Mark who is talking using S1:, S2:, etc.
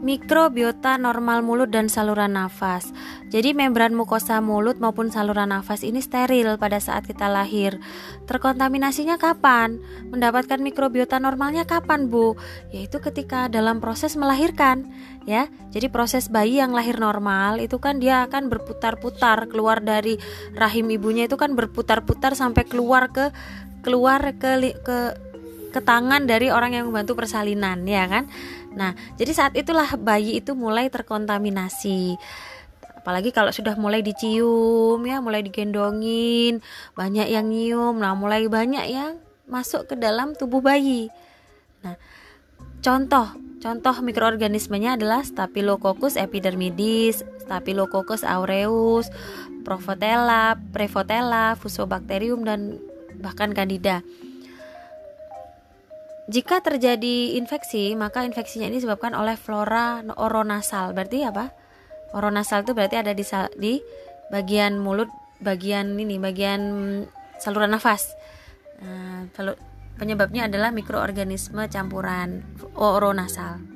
S1: mikrobiota normal mulut dan saluran nafas. Jadi membran mukosa mulut maupun saluran nafas ini steril pada saat kita lahir. Terkontaminasinya kapan? Mendapatkan mikrobiota normalnya kapan, Bu? Yaitu ketika dalam proses melahirkan, ya. Jadi proses bayi yang lahir normal itu kan dia akan berputar-putar keluar dari rahim ibunya itu kan berputar-putar sampai keluar ke keluar ke ke ke tangan dari orang yang membantu persalinan ya kan? Nah jadi saat itulah bayi itu mulai terkontaminasi. Apalagi kalau sudah mulai dicium ya mulai digendongin banyak yang nyium nah mulai banyak yang masuk ke dalam tubuh bayi. Nah contoh contoh mikroorganismenya adalah Staphylococcus epidermidis Staphylococcus aureus Provotella, Prevotella, Fusobacterium dan bahkan Candida. Jika terjadi infeksi, maka infeksinya ini disebabkan oleh flora oronasal. Berarti apa? Oronasal itu berarti ada di di bagian mulut, bagian ini, bagian saluran nafas. Nah, penyebabnya adalah mikroorganisme campuran oronasal.